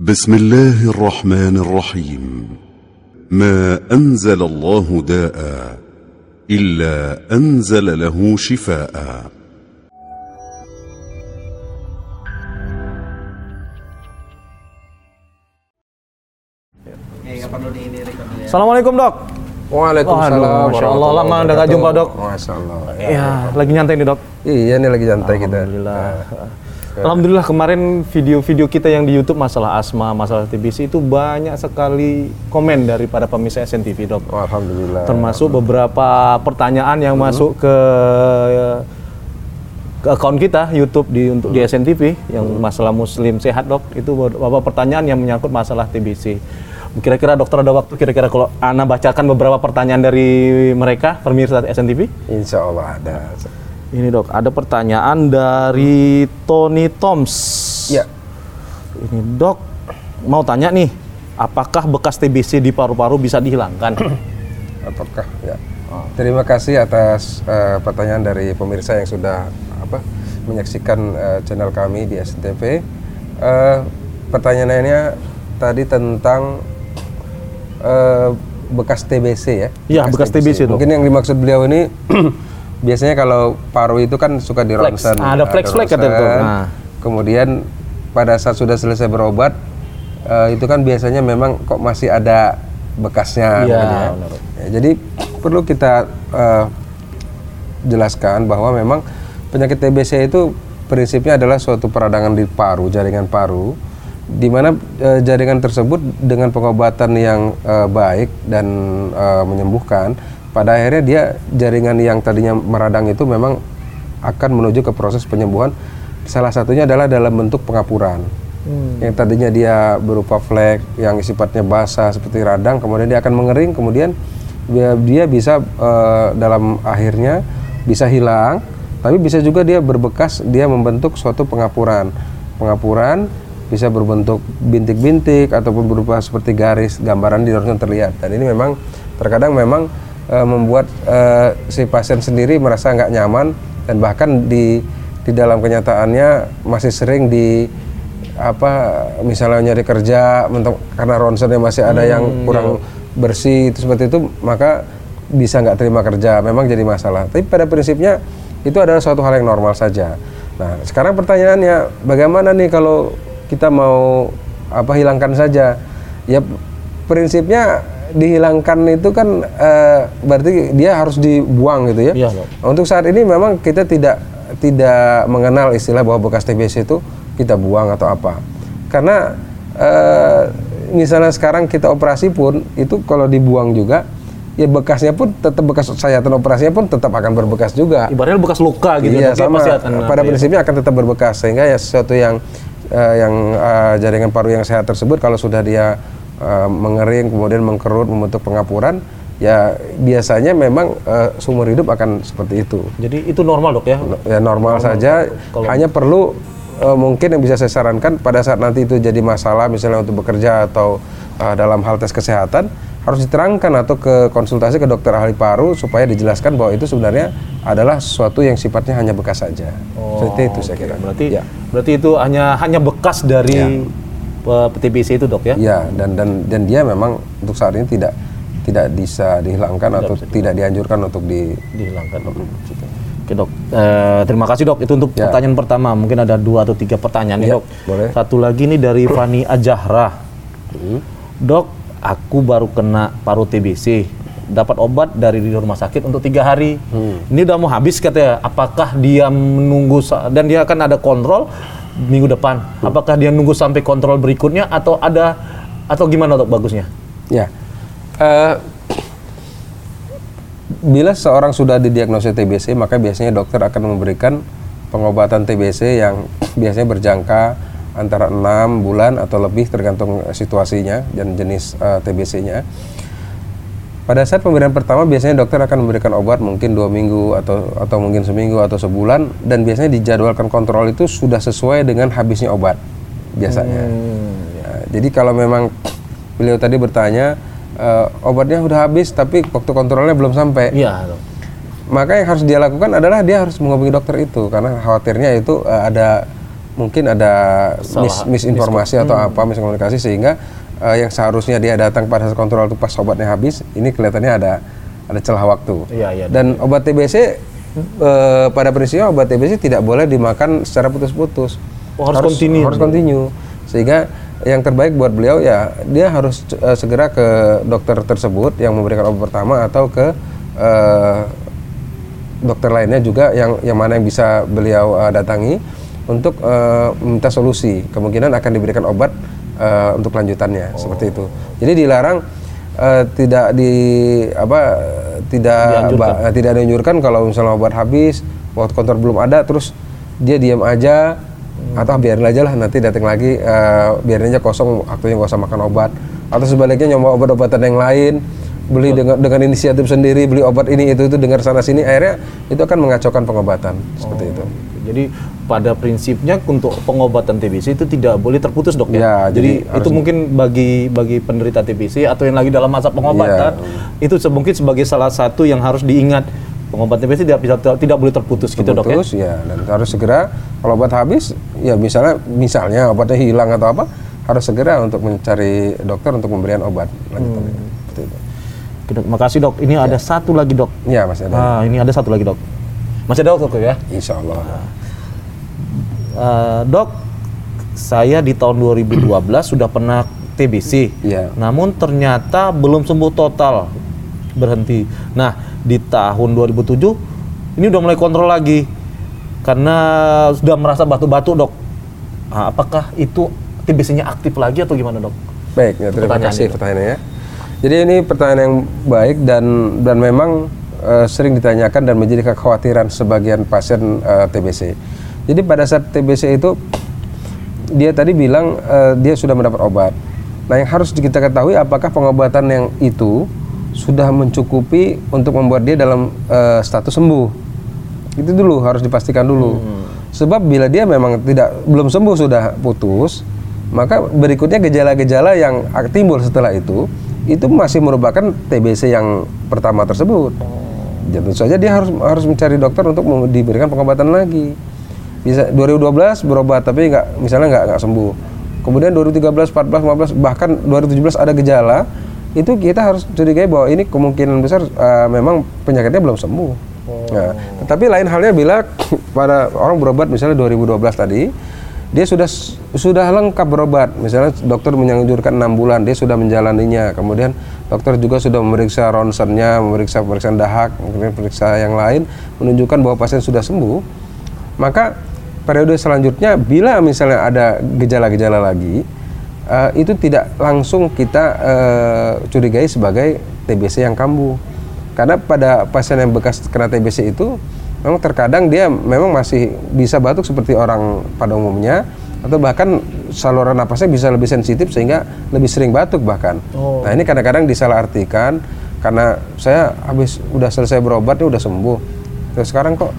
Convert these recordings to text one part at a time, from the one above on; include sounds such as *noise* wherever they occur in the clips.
بسم الله الرحمن الرحيم ما انزل الله داء الا انزل له شفاء Assalamualaikum dok. Waalaikumsalam. Waduh, Masya Allah, lama nggak wabarakatuh. jumpa, Dok. Masya Allah. Ya, lagi nyantai nih dok. Iya nih lagi santai kita. Alhamdulillah. Alhamdulillah kemarin video-video kita yang di YouTube masalah asma, masalah TBC itu banyak sekali komen dari para pemirsa SNTV dok. Oh, Alhamdulillah. Termasuk beberapa pertanyaan yang masuk ke ke akun kita YouTube di untuk di SNTV yang masalah Muslim sehat dok itu beberapa pertanyaan yang menyangkut masalah TBC. Kira-kira dokter ada waktu kira-kira kalau Ana bacakan beberapa pertanyaan dari mereka pemirsa SNTV? Insya Allah ada. Ini dok, ada pertanyaan dari Tony Toms. Ya. Ini dok, mau tanya nih, apakah bekas TBC di paru-paru bisa dihilangkan? *clears throat* Apakah ya? Terima kasih atas eh, pertanyaan dari pemirsa yang sudah apa menyaksikan eh, channel kami di SCTV. Eh, pertanyaannya tadi tentang eh, bekas TBC ya? Iya, bekas TBC, dok. Mungkin yang dimaksud beliau ini *clears throat* biasanya kalau paru itu kan suka di Flex. ronsen. Ah, ada flex flex kata ronsen. tuh. Nah. Kemudian pada saat sudah selesai berobat eh, itu kan biasanya memang kok masih ada bekasnya. Iya, mungkin ya. Ya, jadi perlu kita eh, jelaskan bahwa memang penyakit TBC itu prinsipnya adalah suatu peradangan di paru, jaringan paru, di mana eh, jaringan tersebut dengan pengobatan yang eh, baik dan eh, menyembuhkan, pada akhirnya dia jaringan yang tadinya meradang itu memang akan menuju ke proses penyembuhan. Salah satunya adalah dalam bentuk pengapuran. Yang tadinya dia berupa flek yang sifatnya basah seperti radang, kemudian dia akan mengering, kemudian dia, dia bisa eh, dalam akhirnya bisa hilang, tapi bisa juga dia berbekas, dia membentuk suatu pengapuran. Pengapuran bisa berbentuk bintik-bintik ataupun berupa seperti garis gambaran di ronsen terlihat. Dan ini memang terkadang memang eh, membuat eh, si pasien sendiri merasa nggak nyaman dan bahkan di di dalam kenyataannya masih sering di apa misalnya nyari kerja mentok- karena ronsennya masih ada yang kurang bersih itu seperti itu maka bisa nggak terima kerja. Memang jadi masalah. Tapi pada prinsipnya itu adalah suatu hal yang normal saja. Nah sekarang pertanyaannya bagaimana nih kalau kita mau apa hilangkan saja? Ya prinsipnya dihilangkan itu kan eh, berarti dia harus dibuang gitu ya Iya, untuk saat ini memang kita tidak tidak mengenal istilah bahwa bekas TBC itu kita buang atau apa. Karena eh, misalnya sekarang kita operasi pun itu kalau dibuang juga ya bekasnya pun tetap bekas sayatan operasinya pun tetap akan berbekas juga. Ibaratnya bekas luka gitu, Iya ya, sama. pasti akan Pada apa ya? prinsipnya akan tetap berbekas sehingga ya sesuatu yang eh, yang eh, jaringan paru yang sehat tersebut kalau sudah dia eh, mengering kemudian mengkerut membentuk pengapuran ya biasanya memang eh, seumur hidup akan seperti itu. Jadi itu normal dok ya? Ya normal saja. Kalau- Hanya perlu eh, mungkin yang bisa saya sarankan pada saat nanti itu jadi masalah misalnya untuk bekerja atau eh, dalam hal tes kesehatan harus diterangkan atau ke konsultasi ke dokter ahli paru supaya dijelaskan bahwa itu sebenarnya adalah sesuatu yang sifatnya hanya bekas saja. Seperti itu saya kira. Oh, Berarti ya. berarti itu hanya hanya bekas dari eh, TBC itu dok ya? Ya, dan dan dan dia memang untuk saat ini tidak tidak bisa dihilangkan atau tidak dianjurkan untuk di dihilangkan dok. Oke dok, Eh, terima kasih dok. Itu untuk Ya. pertanyaan pertama. Mungkin ada dua atau tiga pertanyaan nih Ya, dok. boleh. Satu lagi nih dari *coughs* Fani Ajahra. Dok, aku baru kena paru TBC. Dapat obat dari di rumah sakit untuk tiga hari. Ini udah mau habis katanya. Apakah dia menunggu dan dia akan ada kontrol minggu depan? Apakah dia nunggu sampai kontrol berikutnya atau ada atau gimana dok bagusnya? Ya. Eh, bila seorang sudah didiagnosis TBC, maka biasanya dokter akan memberikan pengobatan TBC yang biasanya berjangka antara enam bulan atau lebih tergantung situasinya dan jenis eh, TBC-nya. Pada saat pemberian pertama biasanya dokter akan memberikan obat mungkin dua minggu atau atau mungkin seminggu atau sebulan dan biasanya dijadwalkan kontrol itu sudah sesuai dengan habisnya obat biasanya. Ya, jadi kalau memang beliau tadi bertanya eh, obatnya sudah habis tapi waktu kontrolnya belum sampai, Iya maka yang harus dia lakukan adalah dia harus menghubungi dokter itu karena khawatirnya itu eh, ada mungkin ada mis- misinformasi atau apa miskomunikasi sehingga eh, yang seharusnya dia datang pada saat kontrol itu pas obatnya habis, ini kelihatannya ada ada celah waktu. Iya, iya. Dan obat TBC eh, pada prinsipnya obat TBC tidak boleh dimakan secara putus-putus. Oh, harus continue. Harus continue. Sehingga yang terbaik buat beliau ya dia harus eh, segera ke dokter tersebut yang memberikan obat pertama atau ke eh, dokter lainnya juga yang yang mana yang bisa beliau eh, datangi untuk eh, meminta solusi. Kemungkinan akan diberikan obat eh, untuk lanjutannya seperti itu. Jadi dilarang eh, tidak di apa tidak Dianjurkan. ba- eh, tidak dianjurkan kalau misalnya obat habis, waktu kontrol belum ada, terus dia diam aja atau biarin aja lah nanti datang lagi eh, biarin aja kosong waktunya nggak usah makan obat atau sebaliknya nyoba obat-obatan yang lain beli dengan dengan inisiatif sendiri beli obat ini itu itu dengar sana sini akhirnya itu akan mengacaukan pengobatan seperti itu Jadi pada prinsipnya untuk pengobatan TBC itu tidak boleh terputus dok Ya, ya. Jadi, jadi itu mungkin bagi bagi penderita TBC atau yang lagi dalam masa pengobatan itu se- mungkin sebagai salah satu yang harus diingat pengobatan TBC tidak bisa tidak boleh terputus gitu dok ya. terus ya dan harus segera kalau obat habis ya misalnya misalnya obatnya hilang atau apa harus segera untuk mencari dokter untuk pemberian obat lanjutannya Hmm. Seperti itu. Oke, dok. Makasih dok. Ini ada satu lagi dok. ya masih ada Ah ini ada satu lagi dok. Masih ada dok ya? insya Allah Eh, dok, saya di tahun 2012 sudah pernah TBC. Iya. Namun ternyata belum sembuh total, berhenti. Nah, di tahun 2007 ini udah mulai kontrol lagi karena sudah merasa batu-batu, dok. Ah, apakah itu TBC-nya aktif lagi atau gimana, dok? Baik, ya, terima kasih pertanyaannya. Jadi ini pertanyaan yang baik dan dan memang eh, sering ditanyakan dan menjadi kekhawatiran sebagian pasien eh, TBC. Jadi pada saat TBC itu dia tadi bilang eh, dia sudah mendapat obat. Nah, yang harus kita ketahui apakah pengobatan yang itu sudah mencukupi untuk membuat dia dalam eh, status sembuh. Itu dulu harus dipastikan dulu. Sebab bila dia memang tidak belum sembuh sudah putus, maka berikutnya gejala-gejala yang timbul setelah itu itu masih merupakan TBC yang pertama tersebut. Ya, tentu saja dia harus harus mencari dokter untuk diberikan pengobatan lagi. Bisa 2012 berobat tapi nggak misalnya nggak nggak sembuh. Kemudian 2013, 14, 15 bahkan 2017 ada gejala, itu kita harus curigai bahwa ini kemungkinan besar eh, memang penyakitnya belum sembuh. Nah, tetapi lain halnya bila *laughs* pada orang berobat misalnya 2012 tadi, dia sudah sudah lengkap berobat. Misalnya dokter menyanjurkan enam bulan, dia sudah menjalaninya. Kemudian dokter juga sudah memeriksa ronsennya, memeriksa pemeriksaan dahak, kemudian periksa yang lain menunjukkan bahwa pasien sudah sembuh. Maka periode selanjutnya bila misalnya ada gejala-gejala lagi, eh, itu tidak langsung kita eh, curigai sebagai TBC yang kambuh. Karena pada pasien yang bekas kena TBC itu memang terkadang dia memang masih bisa batuk seperti orang pada umumnya atau bahkan saluran napasnya bisa lebih sensitif sehingga lebih sering batuk bahkan. Oh. Nah, ini kadang-kadang disalahartikan karena saya habis udah selesai berobat ya udah sembuh. Terus sekarang kok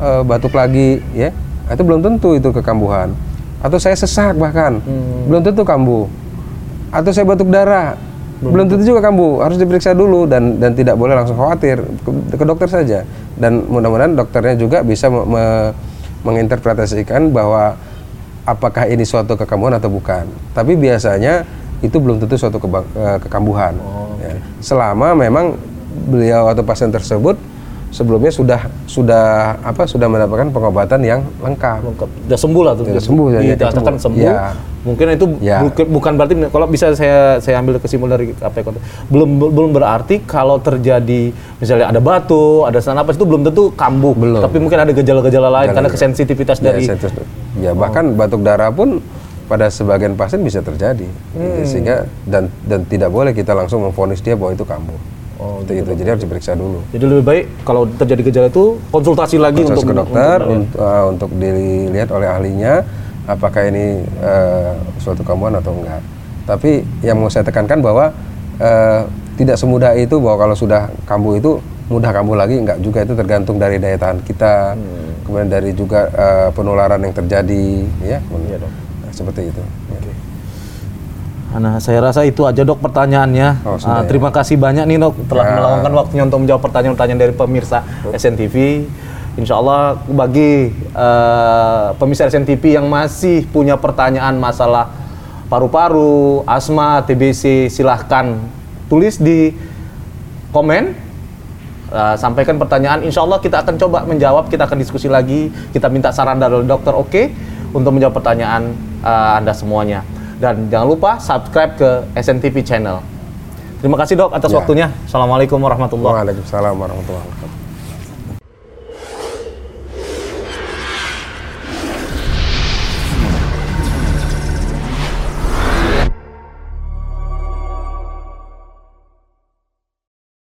eh, batuk lagi ya? Nah, itu belum tentu itu kekambuhan. Atau saya sesak bahkan belum tentu kambuh. Atau saya batuk darah belum tentu juga kambuh. Harus diperiksa dulu dan dan tidak boleh langsung khawatir ke, ke dokter saja. Dan mudah-mudahan dokternya juga bisa me- me- menginterpretasikan bahwa apakah ini suatu kekambuhan atau bukan. Tapi biasanya itu belum tentu suatu keba- eh, kekambuhan. Ya. Selama memang beliau atau pasien tersebut sebelumnya sudah sudah apa sudah mendapatkan pengobatan yang lengkap. Lengkap. Udah sembuh lah tuh. Udah sembuh, ya, ya, Dikatakan sembuh. sembuh. Ya. Mungkin itu Ya. bukan, bukan berarti kalau bisa saya saya ambil kesimpulan dari apa kata- belum belum berarti kalau terjadi misalnya ada batu, ada sesak napas itu belum tentu kambuh. Belum. Tapi mungkin ada gejala-gejala lain Gejala- karena kesensitivitas Ya, dari ya bahkan batuk darah pun pada sebagian pasien bisa terjadi Hmm. sehingga dan dan tidak boleh kita langsung memvonis dia bahwa itu kambuh. Oh, Seperti itu. Jadi harus diperiksa dulu. Jadi lebih baik kalau terjadi gejala itu konsultasi lagi Konsultasi untuk ke dokter untuk- untuk, uh, untuk dilihat oleh ahlinya apakah ini uh, suatu kambuhan atau enggak. Tapi yang mau saya tekankan bahwa uh, tidak semudah itu bahwa kalau sudah kambuh itu mudah kambuh lagi enggak juga itu tergantung dari daya tahan kita, Hmm. kemudian dari juga uh, penularan yang terjadi ya. Iya, Dok. Nah, seperti itu. Nah, saya rasa itu aja dok pertanyaannya. Oh, ya. terima kasih banyak nih dok telah Ya. meluangkan waktunya untuk menjawab pertanyaan-pertanyaan dari pemirsa SNTV. Insya Allah bagi eh, pemirsa SNTV yang masih punya pertanyaan masalah paru-paru, asma, TBC, silahkan tulis di komen. Eh, sampaikan pertanyaan, insya Allah kita akan coba menjawab, kita akan diskusi lagi, kita minta saran dari dokter oke untuk menjawab pertanyaan eh, Anda semuanya. Dan jangan lupa subscribe ke SNTV channel. Terima kasih dok atas Ya. waktunya. Assalamualaikum warahmatullahi Waalaikumsalam warahmatullahi wabarakatuh.